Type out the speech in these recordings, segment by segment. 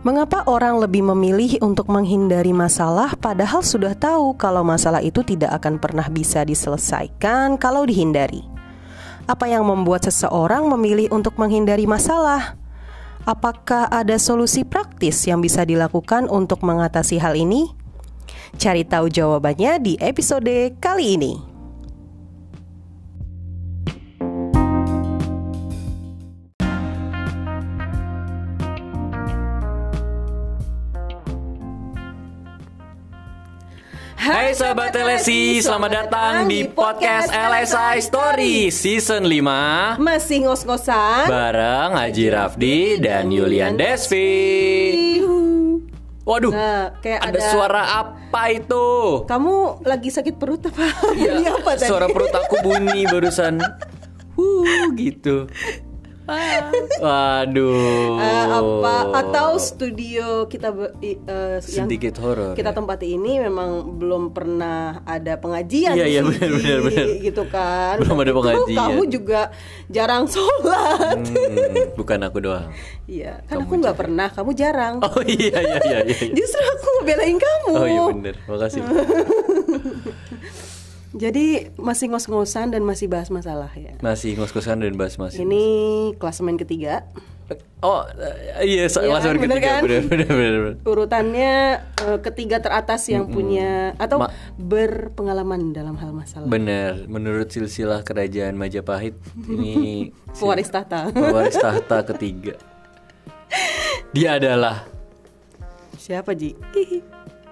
Mengapa orang lebih memilih untuk menghindari masalah padahal sudah tahu kalau masalah itu tidak akan pernah bisa diselesaikan kalau dihindari? Apa yang membuat seseorang memilih untuk menghindari masalah? Apakah ada solusi praktis yang bisa dilakukan untuk mengatasi hal ini? Cari tahu jawabannya di episode kali ini. Hai sahabat LSI, selamat datang di podcast LSI Story Season 5 Masih ngos-ngosan. Bareng Haji Rafdi dan Yulian Desvi Waduh, Nah, kayak ada, ada- suara apa itu? Kamu lagi sakit perut apa? Ini apa tadi? Suara perut aku bunyi barusan. Huh, gitu Waduh. Eh, apa atau studio kita yang Sedikit horor kita ya? tempati ini memang belum pernah ada pengajian Iya, iya, benar, benar, benar. gitu kan. Belum ada pengajian. kamu juga jarang sholat. Hmm, Bukan aku doang. Iya kan aku nggak pernah kamu jarang. Oh iya iya iya, iya. justru aku ngebelain kamu. Oh iya bener, makasih jadi masih ngos-ngosan dan masih bahas masalah ya. Masih ngos-ngosan dan bahas masih ini klasemen ketiga. Oh eh, iya, sa- Iya, langsung bener ketiga. kan? bener, bener, bener, bener. urutannya eh, ketiga teratas yang punya atau Ma- berpengalaman dalam hal masalah. Bener, menurut silsilah kerajaan Majapahit ini pewaris tahta. pewaris tahta ketiga. Dia adalah siapa Ji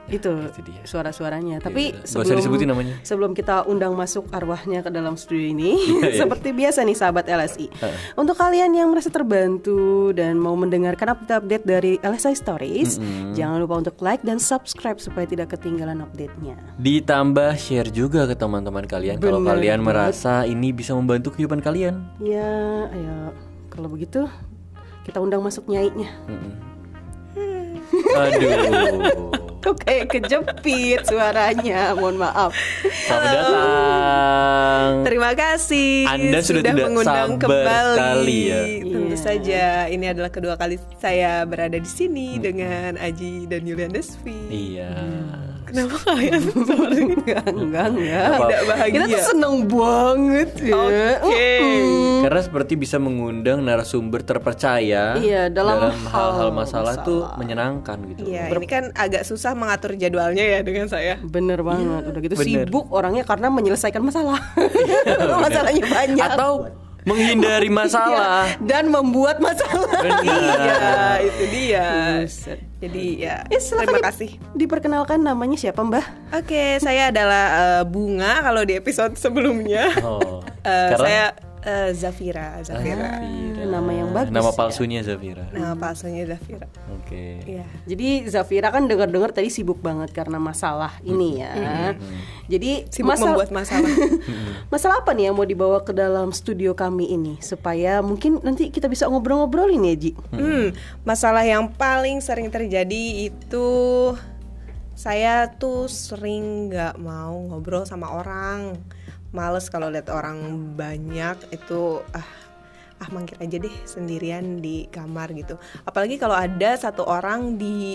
itu Itu dia. suara-suaranya tapi Gak usah sebelum disebutin namanya. sebelum kita undang masuk arwahnya ke dalam studio ini Iya, iya. seperti biasa nih sahabat LSI untuk kalian yang merasa terbantu dan mau mendengarkan update-update dari LSI Stories jangan lupa untuk like dan subscribe supaya tidak ketinggalan update-nya ditambah share juga ke teman-teman kalian kalau kalian merasa ini bisa membantu kehidupan kalian. ya ayo kalau begitu kita undang masuk nyainya Aduh. Kok kayak kejepit suaranya, mohon maaf. Selamat datang. Terima kasih Anda sudah tidak mengundang sabar kembali. sekali ya. Tentu Iya. saja ini adalah kedua kali saya berada di sini dengan Aji dan Yulian Desvi. Iya. Kenapa kalian seperti Enggak, enggak, enggak. Tidak bahagia? Kita tuh seneng banget ya. Oke. Mm-mm. Karena seperti bisa mengundang narasumber terpercaya Iya, dalam hal-hal hal masalah, masalah. tuh menyenangkan gitu. Iya, ini kan agak susah mengatur jadwalnya ya dengan saya. Bener banget, udah gitu bener. sibuk orangnya karena menyelesaikan masalah. Masalahnya banyak. Atau menghindari masalah. Iya, Dan membuat masalah. Benar. Iya, itu dia. Jadi ya, Eh, silakan terima di- kasih. Diperkenalkan namanya siapa, Mbah? Oke, saya adalah eh, Bunga kalau di episode sebelumnya. Oh. Karena- saya eh, Zafira, Zafira. Zafira. Nama yang bagus Nama ya. palsunya Zafira. Nama palsunya Zafira. Oke. Iya. Jadi Zafira kan dengar-dengar tadi sibuk banget karena masalah ini ya. Jadi Sibuk membuat masalah. masalah apa nih yang mau dibawa ke dalam studio kami ini supaya mungkin nanti kita bisa ngobrol-ngobrolin ya Ji. Hmm, masalah yang paling sering terjadi itu saya tuh sering nggak mau ngobrol sama orang. Males kalau lihat orang banyak itu ah ah mangkir aja deh sendirian di kamar gitu. Apalagi kalau ada satu orang di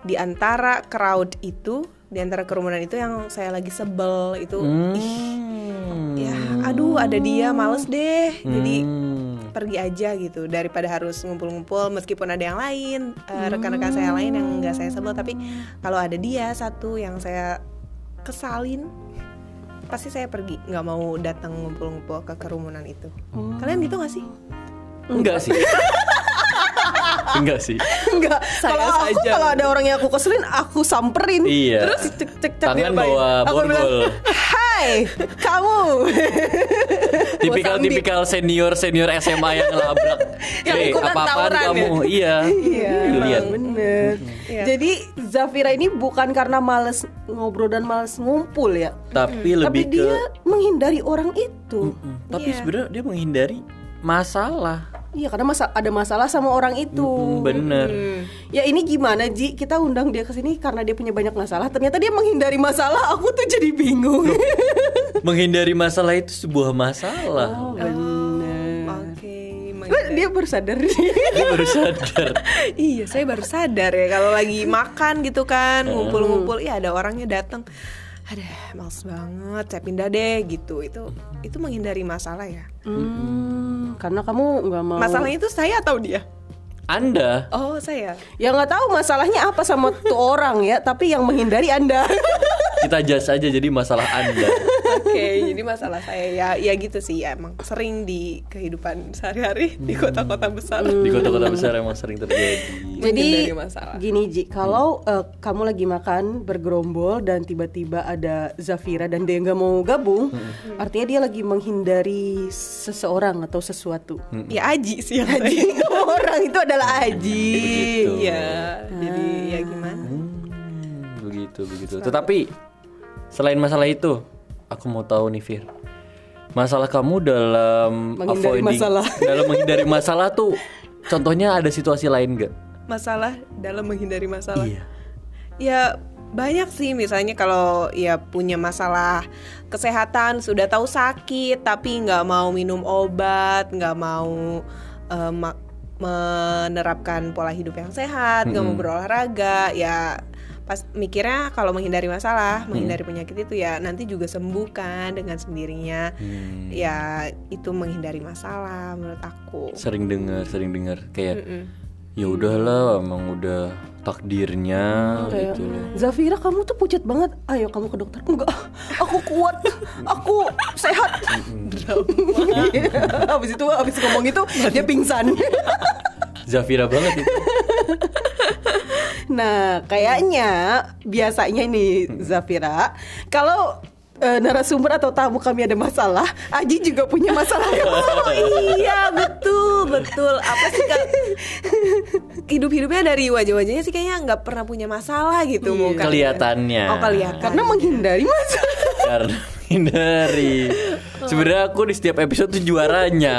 di antara crowd itu, di antara kerumunan itu yang saya lagi sebel itu ih Hmm. ya aduh ada dia males deh. Jadi Hmm. pergi aja gitu daripada harus ngumpul-ngumpul meskipun ada yang lain eh, rekan-rekan saya lain yang nggak saya sebel tapi kalau ada dia satu yang saya kesalin pasti saya pergi nggak mau datang ngumpul-ngumpul ke kerumunan itu kalian gitu gak sih Enggak sih. Enggak sih. Enggak, kalau aku saja. kalau ada orang yang aku keselin aku samperin. Iya. Terus cek cek cek Tangan bawa borgol. "Hai, kamu." Tipikal-tipikal senior senior SMA yang ngelabrak. Yang ikutan apa-apaan tawuran kamu? Iya. Iya, Julian. bener. Iya. Jadi Zafira ini bukan karena males ngobrol dan males ngumpul ya, Tapi tapi lebih ke dia menghindari orang itu. Mm, Tapi Iya. sebenarnya dia menghindari masalah. Iya, karena masa ada masalah sama orang itu. Mm, bener. Ya ini gimana Ji? Kita undang dia ke sini karena dia punya banyak masalah. Ternyata dia menghindari masalah. Aku tuh jadi bingung. Menghindari masalah itu sebuah masalah. oh, bener. Dia baru sadar Dia baru sadar. iya, saya baru sadar ya kalau lagi makan gitu kan, ngumpul-ngumpul, iya ada orangnya datang. Ada males banget, saya pindah deh gitu. Itu itu menghindari masalah ya. Hmm, karena kamu nggak mau. Masalahnya itu saya atau dia? Anda Oh, saya. Ya nggak tahu masalahnya apa sama tuh orang ya, tapi yang menghindari anda. kita jas aja jadi masalah Anda. Oke, jadi masalah saya ya ya gitu sih ya, emang sering di kehidupan sehari-hari di kota-kota besar. Di kota-kota besar emang sering terjadi. Jadi gini Ji, kalau eh, kamu lagi makan bergerombol dan tiba-tiba ada Zafira dan dia nggak mau gabung, artinya dia lagi menghindari seseorang atau sesuatu. Ya Aji sih yang. Aji orang itu adalah Aji. Begitu. Iya, jadi ya gimana? Hmm, begitu begitu. Tetapi selain masalah itu, aku mau tahu nih Fir. Masalah kamu dalam Menghindari avoiding- masalah. dalam menghindari masalah tuh contohnya ada situasi lain gak? Masalah dalam menghindari masalah. Iya. Ya banyak sih misalnya kalau ya punya masalah kesehatan sudah tahu sakit tapi nggak mau minum obat nggak mau ma- menerapkan pola hidup yang sehat nggak mau berolahraga ya pas mikirnya kalau menghindari masalah menghindari penyakit itu ya nanti juga sembuh kan dengan sendirinya Hmm. ya itu menghindari masalah menurut aku Sering dengar, sering dengar kayak Mm-mm. ya udahlah emang udah takdirnya Kayak, gitu loh. Zafira kamu tuh pucat banget. Ayo kamu ke dokter. Enggak, aku kuat. Aku sehat. habis itu habis ngomong itu dia pingsan. Zafira banget itu. Nah, kayaknya biasanya nih Zafira, kalau eh, narasumber atau tamu kami ada masalah, Aji juga punya masalah. Oh iya betul betul apa sih kak hidup-hidupnya dari wajah-wajahnya sih kayaknya nggak pernah punya masalah gitu Iya. muka Kelihatannya. oh kelihatan Karena menghindari masalah. Karena hindari. Sebenarnya aku di setiap episode tuh juaranya.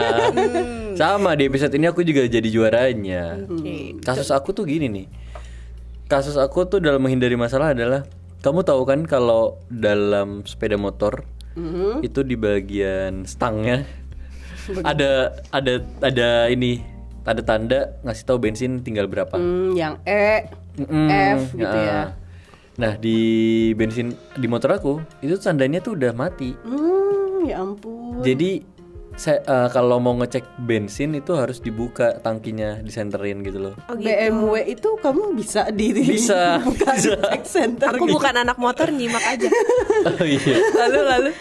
Sama di episode ini aku juga jadi juaranya. Oke. Kasus aku tuh gini nih. Kasus aku tuh dalam menghindari masalah adalah kamu tahu kan kalau dalam sepeda motor itu di bagian stangnya ada ada ada ini tanda-tanda ngasih tahu bensin tinggal berapa. Hmm, yang E, Mm-mm, F gitu ya. Nah di bensin di motor aku itu tandanya tuh udah mati. Hmm, ya ampun. Jadi saya eh, kalau mau ngecek bensin itu harus dibuka tangkinya disenterin gitu loh. Oh, gitu. BMW itu kamu bisa di Bisa, buka di bisa. check center aku gitu. bukan anak motor nyimak aja Oh iya. lalu lalu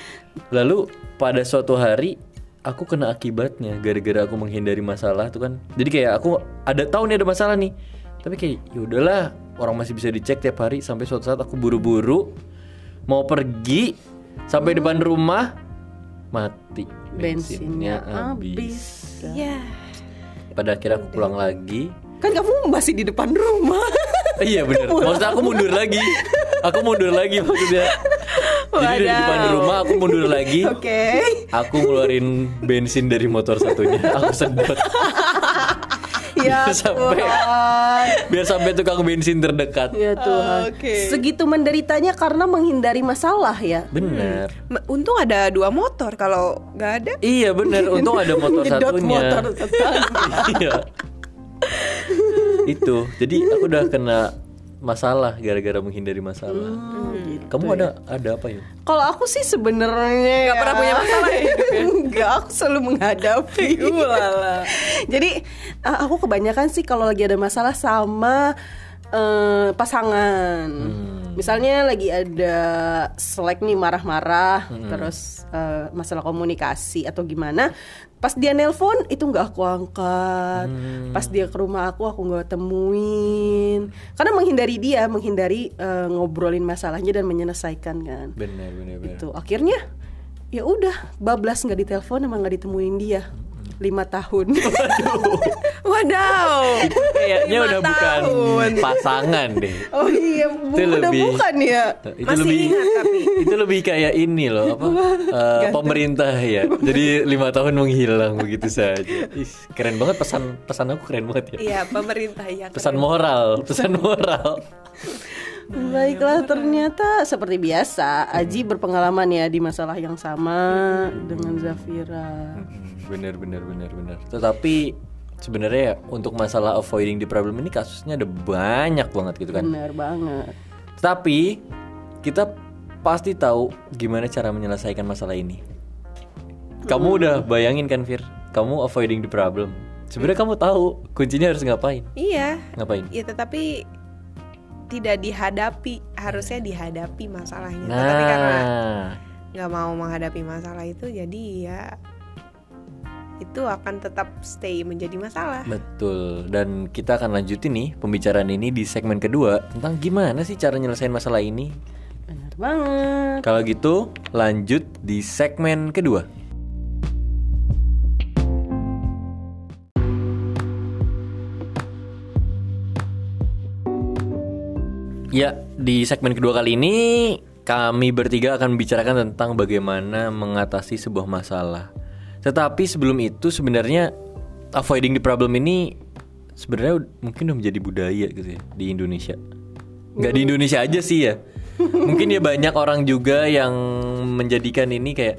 Lalu pada suatu hari aku kena akibatnya gara-gara aku menghindari masalah tuh kan. Jadi kayak aku ada tahu nih ada masalah nih. Tapi kayak ya udahlah, orang masih bisa dicek tiap hari sampai suatu saat aku buru-buru mau pergi sampai depan rumah mati. Bensinnya habis. ya. Pada akhirnya aku pulang lagi. Kan kamu masih di depan rumah. iya bener. Maksudnya aku mundur lagi. Aku mundur lagi maksudnya. Jadi dari depan rumah aku mundur lagi. Oke. Aku ngeluarin bensin dari motor satunya. Aku sedot Ya Sampai- Tuhan. Biar sampai tukang bensin terdekat Ya Tuhan. Oke. Segitu menderitanya karena menghindari masalah ya. Bener Ma- untung ada dua motor kalau nggak ada Iya bener Untung ada motor satunya motor. Iya Itu Jadi aku udah kena masalah gara-gara menghindari masalah. Kamu ada ada apa ya? Kalau aku sih sebenarnya Nggak pernah punya masalah ya? Enggak, aku selalu menghadapi. Ulala. Jadi uh, aku kebanyakan sih kalau lagi ada masalah sama uh, pasangan. Misalnya lagi ada selek nih marah-marah, terus uh, masalah komunikasi atau gimana. Pas dia nelpon itu nggak aku angkat. Pas dia ke rumah aku aku nggak temuin. Karena menghindari dia, menghindari uh, ngobrolin masalahnya dan menyelesaikan kan. Benar benar benar. Itu akhirnya ya udah bablas nggak ditelepon emang nggak ditemuin dia lima tahun Wadaw. Kayaknya udah bukan tahun. pasangan deh. oh iya bu- Itu udah lebih- bukan ya Itu Masih lebih ingat tapi. itu lebih kayak ini loh apa eh, pemerintah ya. Jadi lima tahun menghilang begitu saja. Ih, keren banget pesan pesan aku keren banget ya. Iya pemerintah ya. Pesan moral, pesan moral. Baiklah, ternyata seperti biasa Aji berpengalaman ya di masalah yang sama dengan Zafira. Hmm, Bener bener bener bener. Tetapi sebenarnya ya, untuk masalah avoiding the problem ini kasusnya ada banyak banget gitu kan. Benar banget. Tapi kita pasti tahu gimana cara menyelesaikan masalah ini. Kamu udah bayangin kan Fir? Kamu avoiding the problem. Sebenarnya kamu tahu kuncinya harus ngapain? Iya. Ngapain? Ya tetapi tidak dihadapi, harusnya dihadapi masalahnya. Tetapi karena Nah, nggak mau menghadapi masalah itu, jadi ya itu akan tetap stay menjadi masalah. betul. Dan kita akan lanjutin nih pembicaraan ini di segmen kedua tentang gimana sih cara nyelesain masalah ini. Benar banget. Kalau gitu, lanjut di segmen kedua. Ya, di segmen kedua kali ini kami bertiga akan membicarakan tentang bagaimana mengatasi sebuah masalah. Tetapi sebelum itu sebenarnya avoiding the problem ini sebenarnya mungkin udah menjadi budaya gitu ya di Indonesia. Nggak di Indonesia aja sih ya. Mungkin ya banyak orang juga yang menjadikan ini kayak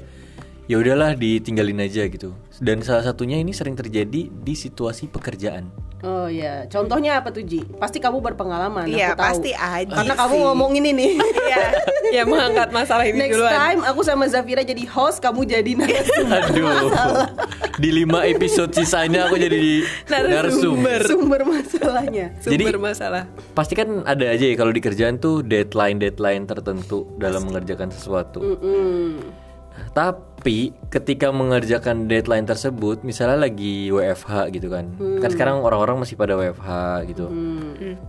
ya udahlah ditinggalin aja gitu. Dan salah satunya ini sering terjadi di situasi pekerjaan. Oh ya, contohnya apa tuh Ji? Pasti kamu berpengalaman. Iya, aku tahu. pasti Aji Karena kamu sih. ngomong ini nih. Iya, ya mengangkat masalah ini Next duluan. time aku sama Zafira jadi host, kamu jadi narasumber. Aduh. Di lima episode sisanya aku jadi di narasumber. sumber masalahnya. Jadi- Sumber masalah. Pasti kan ada aja ya kalau di kerjaan tuh deadline-deadline tertentu dalam mengerjakan sesuatu. Mm. Nah, tapi ketika mengerjakan deadline tersebut, misalnya lagi WFH gitu kan, kan sekarang orang-orang masih pada WFH gitu.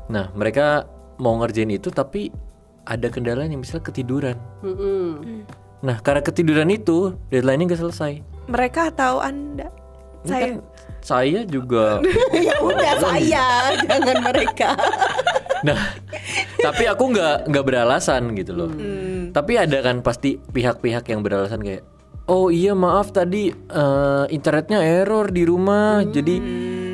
Nah mereka mau ngerjain itu tapi ada kendalanya, misalnya ketiduran. Mm-mm. Nah karena ketiduran itu deadline-nya nggak selesai. Mereka tahu Anda. Ini Saya kan saya juga. ya udah saya, jangan mereka. nah tapi aku nggak nggak beralasan gitu loh. Tapi ada kan pasti pihak-pihak yang beralasan kayak. Oh iya maaf tadi eh, internetnya error di rumah jadi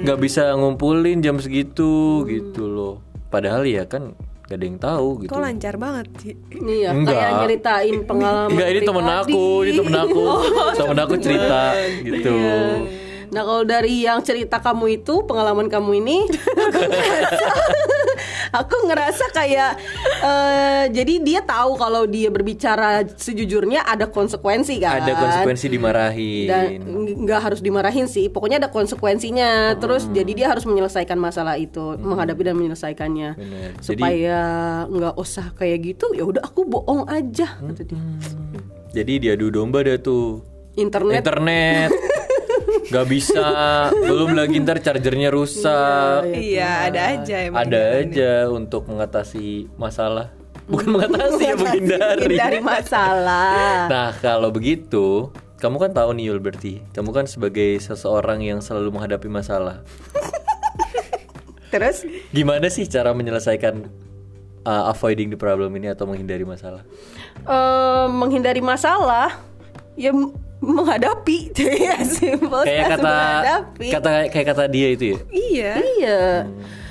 nggak bisa ngumpulin jam segitu gitu loh. Padahal ya kan gak ada yang tahu gitu. kok lancar banget sih. Iya, Enggak. kayak nyeritain pengalaman Enggak ini temen aku, ini temen aku, temen aku cerita gitu. Nah kalau dari yang cerita kamu itu pengalaman kamu ini, aku ngerasa kayak eh, jadi dia tahu kalau dia berbicara sejujurnya ada konsekuensi kan. Ada konsekuensi dimarahin. dan ng- nggak harus dimarahin sih pokoknya ada konsekuensinya Hmm. terus jadi dia harus menyelesaikan masalah itu menghadapi dan menyelesaikannya Bener. Jadi- supaya nggak usah kayak gitu ya udah aku bohong aja Hmm. kata dia. Jadi diadu domba dah tuh. internet Internet nggak bisa, belum lagi ntar chargernya rusak. Iya, ada aja emang. Ada aja untuk mengatasi masalah. Bukan mengatasi ya menghindari. dari masalah Nah kalau begitu, kamu kan tahu nih Yul berarti, kamu kan sebagai seseorang yang selalu menghadapi masalah. terus Gimana sih cara menyelesaikan uh, avoiding the problem ini atau menghindari masalah? eh, menghindari masalah ya menghadapi ya simple Kayak kata menghadapi kata kayak kata dia itu ya. Iya. iya Ya,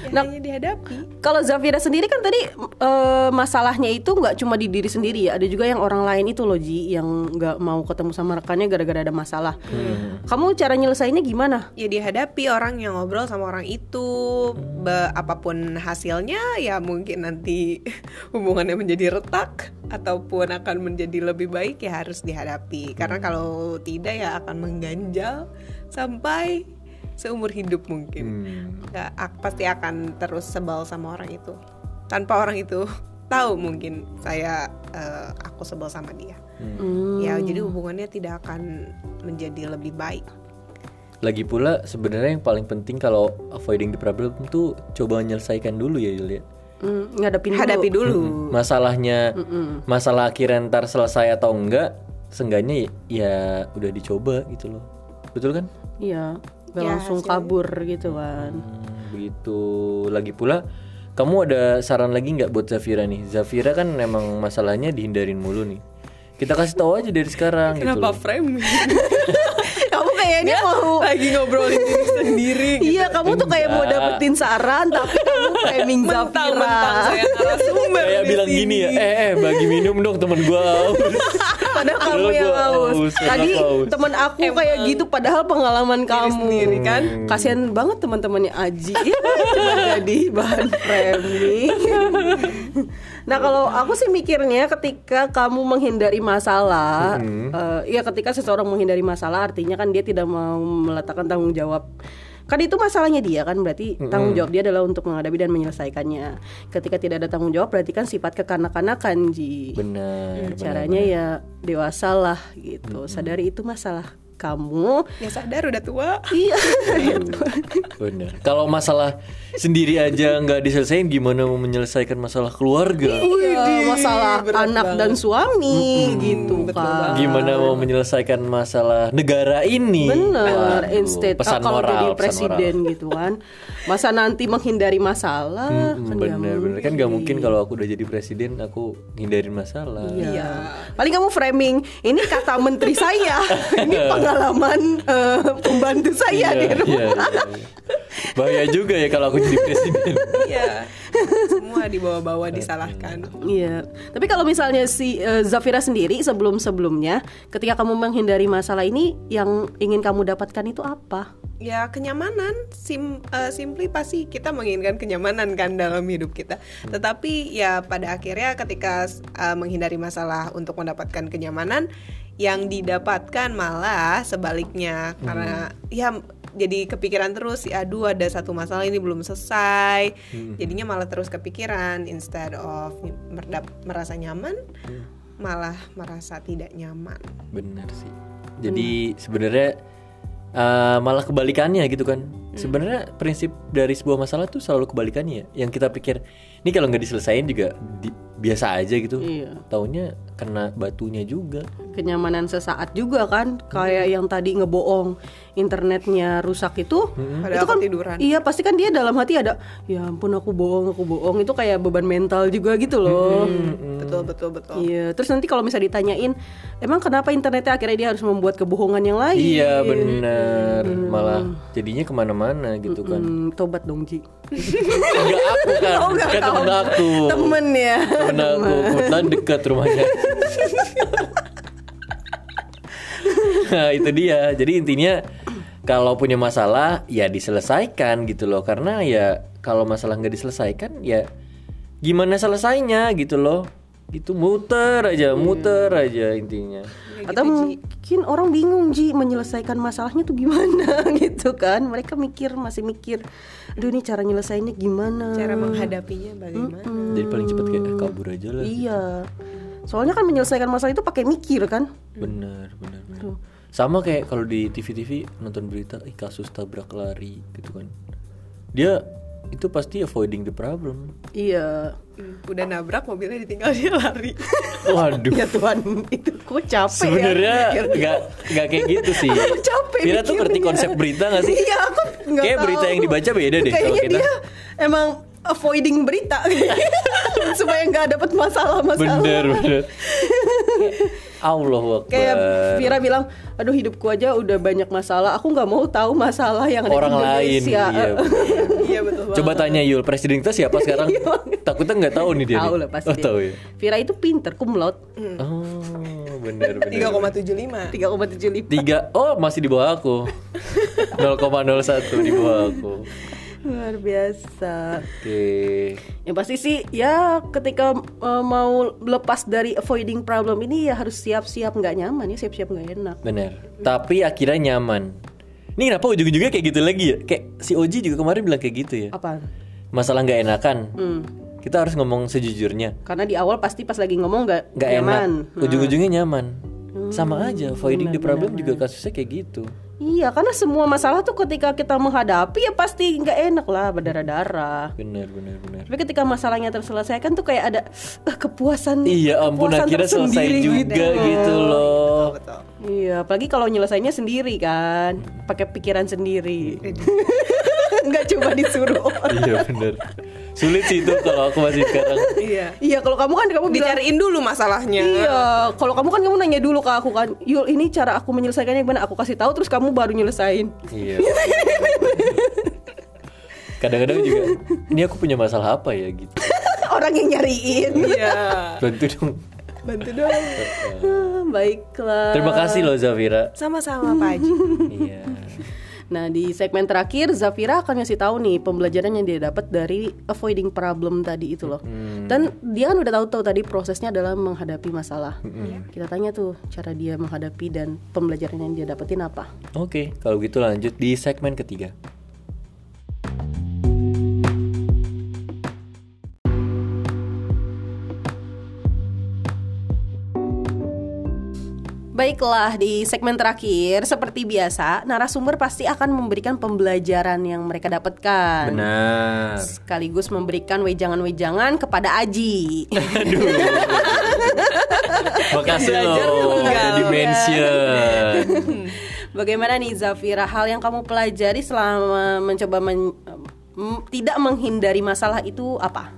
Nah, hanya dihadapi. Kalau Zafira sendiri kan tadi eh, masalahnya itu nggak cuma di diri sendiri ya, ada juga yang orang lain itu loh Ji yang nggak mau ketemu sama rekannya gara-gara ada masalah. Kamu cara nyelesainnya gimana? Ya dihadapi orang yang ngobrol sama orang itu, Be- apa pun hasilnya ya mungkin nanti hubungannya menjadi retak ataupun akan menjadi lebih baik ya harus dihadapi. Karena kalau tidak ya akan mengganjal sampai seumur hidup mungkin. Hmm. Nggak, ak- pasti akan terus sebal sama orang itu. Tanpa orang itu tahu mungkin saya eh, aku sebel sama dia. Hmm. Ya jadi hubungannya tidak akan menjadi lebih baik. Lagi pula sebenarnya yang paling penting kalau avoiding the problem tuh coba menyelesaikan dulu ya Yul ya. Hmm, ngadepin dulu. Hadapi dulu. Masalahnya masalah akhirnya ntar selesai atau enggak, seenggaknya ya, ya udah dicoba gitu loh. Betul kan? Iya, nggak Ya, langsung hasilnya. kabur gitu kan. Hmm, begitu. Lagi pula kamu ada saran lagi nggak buat Zafira nih? Zafira kan memang masalahnya dihindarin mulu nih. Kita kasih tahu aja dari sekarang gitu Kenapa loh. frame? Kamu kayak kayaknya mau lagi ngobrolin diri sendiri gitu. Iya kamu tuh kayak mau dapetin saran Tapi kamu framing mentang-mentang Zafira saya narasumber Kayak bilang sini. gini ya, eh eh bagi minum dong temen gua. Padahal kamu yang haus. Tadi temen aku kayak gitu Padahal pengalaman kamu. sendiri kan. Kasian banget teman-temannya Aji. Cuma jadi bahan framing. Nah kalau aku sih mikirnya ketika kamu menghindari masalah eh, Ya ketika seseorang menghindari masalah Artinya kan dia tidak mau meletakkan tanggung jawab kan itu masalahnya dia kan berarti tanggung jawab dia adalah untuk menghadapi dan menyelesaikannya. Ketika tidak ada tanggung jawab berarti kan sifat kekanak-kanakan ji. Benar. caranya ya dewasa lah gitu. Sadari itu masalah kamu ya sadar udah tua iya Benar. Kalau masalah sendiri aja nggak diselesain, gimana mau menyelesaikan masalah keluarga? Iya, masalah berat anak banget. dan suami gitu betul kan Gimana mau menyelesaikan masalah negara ini? Bener, Waduh, instead pesan kalau moral, jadi pesan presiden gitu kan, masa nanti menghindari masalah moral. kan Hmm, nggak bener bener kan nggak mungkin kalau aku udah jadi presiden aku hindarin masalah. Iya. Paling kamu framing ini kata menteri saya, ini pengalaman eh, pembantu saya di Iya, rumah. iya, iya, iya. Bahaya juga ya kalau aku jadi presiden. iya semua dibawa-bawa disalahkan Iya. Tapi kalau misalnya si eh, Zafira sendiri sebelum-sebelumnya, ketika kamu menghindari masalah ini, yang ingin kamu dapatkan itu apa? ya kenyamanan sim eh, simply pasti kita menginginkan kenyamanan kan dalam hidup kita tetapi ya pada akhirnya ketika eh, menghindari masalah untuk mendapatkan kenyamanan yang didapatkan malah sebaliknya karena ya jadi kepikiran terus ya aduh ada satu masalah ini belum selesai jadinya malah terus kepikiran instead of merdap- merasa nyaman malah merasa tidak nyaman Bener sih. Jadi sebenarnya uh, malah kebalikannya gitu kan. Sebenarnya prinsip dari sebuah masalah tuh selalu kebalikannya. Yang kita pikir ini kalau nggak diselesain juga di- biasa aja gitu. Iya. Taunya kena batunya juga. kenyamanan sesaat juga kan kayak yang tadi ngebohong internetnya rusak itu Padahal itu kan ketiduran. iya pasti kan dia dalam hati ada ya ampun aku bohong aku bohong. Itu kayak beban mental juga gitu loh. Betul betul betul. Iya terus nanti kalau misalnya ditanyain emang kenapa internetnya akhirnya dia harus membuat kebohongan yang lain? Iya bener. Malah jadinya ke mana-mana gitu kan. Hmm, tobat dong Ji. Enggak aku kan, Oh, kan temen aku. temen ya. Temen aku, kebetulan dekat rumahnya. Nah itu dia. Jadi intinya kalau punya masalah ya diselesaikan gitu loh. Karena ya kalau masalah nggak diselesaikan ya gimana selesainya gitu loh. Gitu muter aja, muter aja intinya. atau mungkin orang bingung Ji menyelesaikan masalahnya tuh gimana gitu kan mereka mikir masih mikir aduh ini cara nyelesainnya gimana cara menghadapinya bagaimana Jadi paling cepat kayak "Ah, kabur aja lah. Iya. Soalnya kan menyelesaikan masalah itu pakai mikir kan? Bener, bener, bener. Sama kayak kalau di TV-TV nonton berita, ih kasus tabrak lari gitu kan. Dia itu pasti avoiding the problem. Iya. Hmm, udah nabrak mobilnya ditinggal dia lari Waduh. Ya Tuhan, itu kok capek Sebenarnya ya. nggak nggak kayak gitu sih. Capek Vira tuh ngerti konsep berita gak sih? Iya, aku nggak Kayak tahu. berita yang dibaca beda deh Kayaknya kita. dia emang avoiding berita supaya nggak dapat masalah-masalah. Bener bener. Allah Akbar. Kayak Vira bilang, aduh hidupku aja udah banyak masalah. Aku nggak mau tahu masalah yang ada orang di lain. Indonesia. Iya, bener. iya betul banget Coba tanya Yul, presiden kita siapa sekarang? Takutnya nggak tahu nih dia. Tahu lah pasti. Oh tahu ya. Vira itu pinter, laude. Oh bener bener. 3,75 3,75 Tiga, oh masih di bawah aku 0,01 di bawah aku Luar biasa. Oke. Yang pasti sih ya ketika eh, mau lepas dari avoiding problem ini ya harus siap-siap. Nggak nyaman ya siap-siap nggak enak. Bener. Tapi akhirnya nyaman. Ini kenapa ujung-ujungnya kayak gitu lagi ya? Kayak si Oji juga kemarin bilang kayak gitu ya. Apa? Masalah nggak enakan. Hmm. Kita harus ngomong sejujurnya. Karena di awal pasti pas lagi ngomong nggak nggak enak. nyaman. Nah. Ujung-ujungnya nyaman. Sama aja Avoiding the problem juga kasusnya kayak gitu Iya, karena semua masalah tuh ketika kita menghadapi ya pasti nggak enak lah berdarah-darah. Bener bener bener Tapi ketika masalahnya terselesaikan tuh kayak ada eh, kepuasan. Iya ampun kepuasan akhirnya selesai juga gitu. gitu loh betul Iya, apalagi kalau nyelesainnya sendiri kan, pakai pikiran sendiri. Nggak cuma disuruh. Iya bener Sulit sih itu kalau aku masih sekarang. Iya. Iya, kalau kamu kan kamu bilang Dicariin dulu masalahnya. Iya, kalau kamu kan kamu nanya dulu ke aku kan, Yul ini cara aku menyelesaikannya gimana? Aku kasih tahu terus kamu baru nyelesain. Iya. Kadang-kadang juga, ini aku punya masalah apa ya gitu. Orang yang nyariin. Iya. Bantu dong. Bantu dong. Ah, Baiklah. Terima kasih loh Zafira. Sama-sama Pak Haji. Iya. Nah di segmen terakhir Zafira akan ngasih tahu nih pembelajaran yang dia dapat dari avoiding problem tadi itu loh. Dan dia kan udah tahu-tahu tadi prosesnya adalah menghadapi masalah. Kita tanya tuh cara dia menghadapi dan pembelajaran yang dia dapetin apa. Oke, kalau gitu lanjut di segmen ketiga. Baiklah di segmen terakhir seperti biasa narasumber pasti akan memberikan pembelajaran yang mereka dapatkan. Benar. Sekaligus memberikan wejangan-wejangan kepada Aji. Makasih Belajar loh, udah di mention. Bagaimana nih Zafira hal yang kamu pelajari selama mencoba men- tidak menghindari masalah itu apa?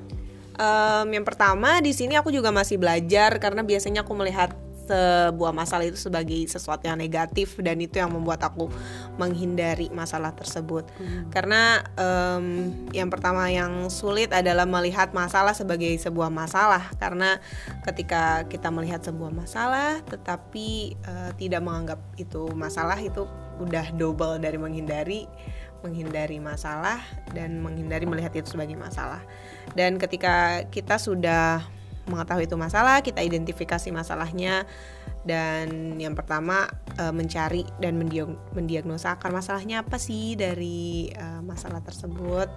Em, yang pertama di sini aku juga masih belajar karena biasanya aku melihat sebuah masalah itu sebagai sesuatu yang negatif dan itu yang membuat aku menghindari masalah tersebut. Karena em, yang pertama yang sulit adalah melihat masalah sebagai sebuah masalah karena ketika kita melihat sebuah masalah tetapi eh, tidak menganggap itu masalah itu udah double dari menghindari menghindari masalah dan menghindari melihat itu sebagai masalah. Dan ketika kita sudah mengetahui itu masalah, kita identifikasi masalahnya dan yang pertama eh, mencari dan mendiag- mendiagnosa akar masalahnya apa sih dari eh, masalah tersebut.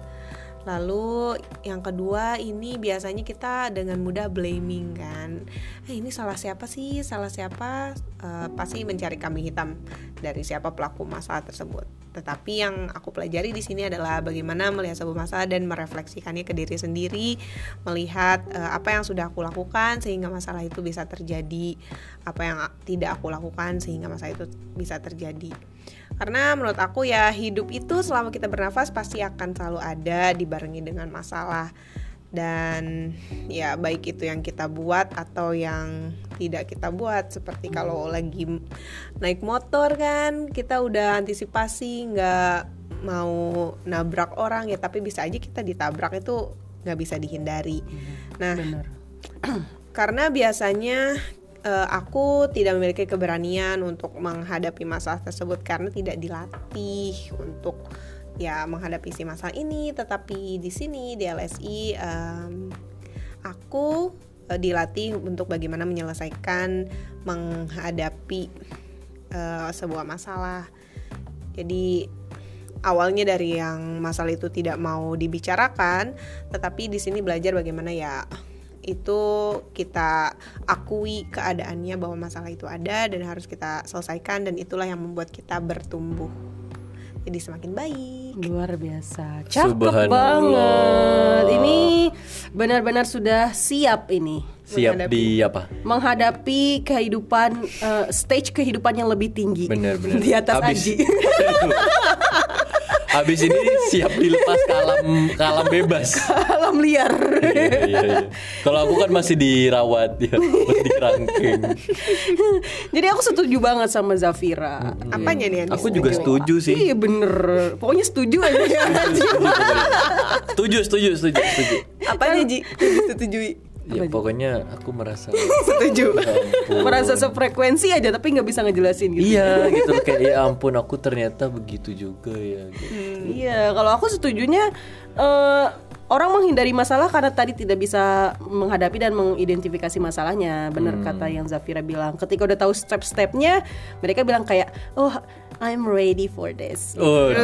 Lalu yang kedua ini biasanya kita dengan mudah blaming kan. Eh, ini salah siapa sih? Salah siapa? Eh, pasti mencari kambing hitam dari siapa pelaku masalah tersebut. Tetapi yang aku pelajari di sini adalah bagaimana melihat sebuah masalah dan merefleksikannya ke diri sendiri, melihat eh, apa yang sudah aku lakukan sehingga masalah itu bisa terjadi, apa yang tidak aku lakukan sehingga masalah itu bisa terjadi. Karena menurut aku ya hidup itu selama kita bernafas pasti akan selalu ada dibarengi dengan masalah. Dan ya baik itu yang kita buat atau yang tidak kita buat. Seperti kalau lagi naik motor kan kita udah antisipasi nggak mau nabrak orang ya tapi bisa aja kita ditabrak itu nggak bisa dihindari. Nah Benar. karena biasanya eh, aku tidak memiliki keberanian untuk menghadapi masalah tersebut karena tidak dilatih untuk ya menghadapi si masalah ini. Tetapi di sini di LSI em, aku eh, dilatih untuk bagaimana menyelesaikan menghadapi eh, sebuah masalah. Jadi awalnya dari yang masalah itu tidak mau dibicarakan, tetapi di sini belajar bagaimana ya itu kita akui keadaannya bahwa masalah itu ada dan harus kita selesaikan dan itulah yang membuat kita bertumbuh. Jadi semakin baik. Luar biasa. Cakep Subhanallah. banget. Ini benar-benar sudah siap ini Siap di apa? menghadapi kehidupan eh, stage kehidupan yang lebih tinggi. Benar, benar. Di atas Habis- Aji. Habis ini siap dilepas ke alam, ke alam bebas. Alam liar. iya, iya, iya. Kalau aku kan masih dirawat ya, masih dirangking. Jadi aku setuju banget sama Zafira. Apanya nih yang Aku juga setuju sih. Iya bener. Pokoknya setuju aja. Setuju, setuju, setuju, setuju. Apanya Ji? Disetujui. Ya pokoknya aku merasa Setuju. ya. Merasa sefrekuensi aja tapi nggak bisa ngejelasin gitu. Iya gitu kayak ya ampun aku ternyata begitu juga ya gitu. Iya, kalau aku setujunya eh, orang menghindari masalah karena tadi tidak bisa menghadapi dan mengidentifikasi masalahnya. Benar kata yang Zafira bilang. Ketika udah tahu step-stepnya, mereka bilang kayak, "Oh, I'm ready for this." Oh,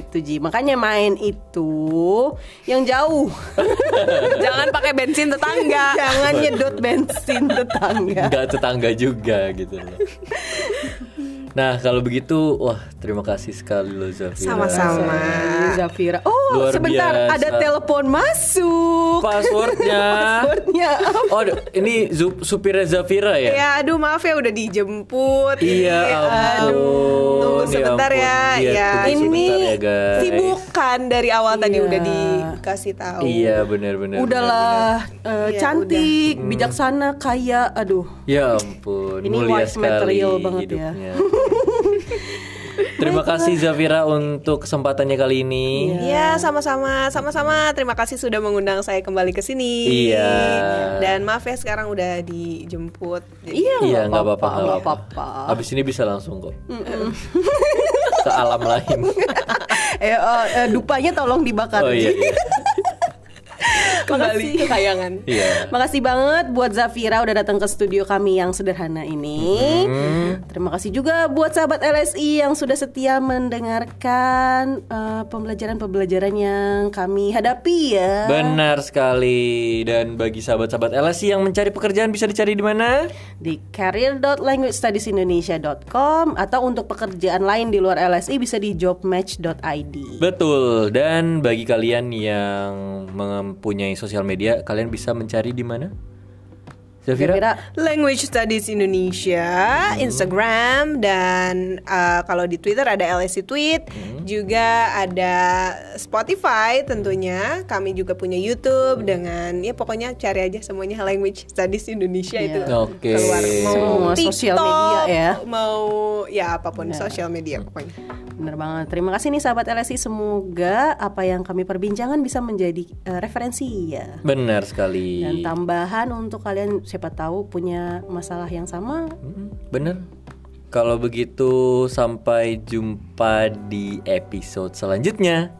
Itu Ji. Makanya main itu yang jauh. Jangan pakai bensin tetangga. Jangan nyedot bensin tetangga. nggak tetangga juga gitu loh. Nah kalau begitu wah terima kasih sekali loh Zafira. Sama-sama. Zafira. Oh, Luar sebentar biasa. ada telepon masuk. Passwordnya. Passwordnya apa? Oh ini supirnya Zafira ya? Ya, aduh maaf ya udah dijemput. Iya ampun. Tunggu Ya sebentar ampun. ya. Iya, ya, tunggu ini ya, guys. sibuk kan dari awal tadi Iya. udah dikasih tahu. Iya benar-benar. Udahlah eh, Iya, cantik, Hmm. bijaksana, kaya, aduh. Ya ampun, Ini mulia sekali material banget ya. Terima kasih Zafira untuk kesempatannya kali ini. Iya, sama-sama, sama-sama. Terima kasih sudah mengundang saya kembali ke sini. Iya. Dan maaf ya sekarang udah dijemput. Iya, Iya nggak nggak apa-apa nggak apa-apa. Abis ini bisa langsung kok. Ke alam lain. eh, eh, eh, dupanya tolong dibakar. Oh iya. iya. Kembali ke kayangan. Iya. Makasih banget buat Zafira udah datang ke studio kami yang sederhana ini. Hmm. Terima kasih juga buat sahabat LSI yang sudah setia mendengarkan eh, pembelajaran-pembelajaran yang kami hadapi ya. Benar sekali. Dan bagi sahabat-sahabat LSI yang mencari pekerjaan bisa dicari di mana? di career.languagestudiesindonesia.com atau untuk pekerjaan lain di luar LSI bisa di jobmatch.id. Betul. Dan bagi kalian yang mempunyai sosial media, kalian bisa mencari di mana? Zafira? Kira-kira Language Studies Indonesia, Instagram dan uh, kalau di Twitter ada LSI Tweet, juga ada Spotify tentunya. Kami juga punya YouTube dengan ya pokoknya cari aja semuanya Language Studies Indonesia itu Oke. keluar mau Semua TikTok, sosial media ya. mau ya apa pun sosial media pokoknya. Bener banget. Terima kasih nih sahabat LSI. Semoga apa yang kami perbincangan bisa menjadi eh, referensi ya. Benar sekali. Dan tambahan untuk kalian siapa tahu punya masalah yang sama. Bener. Kalau begitu sampai jumpa di episode selanjutnya.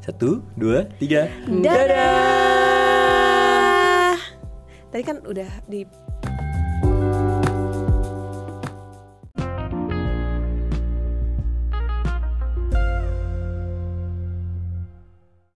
Satu, dua, tiga. Dadah. Tadi kan udah di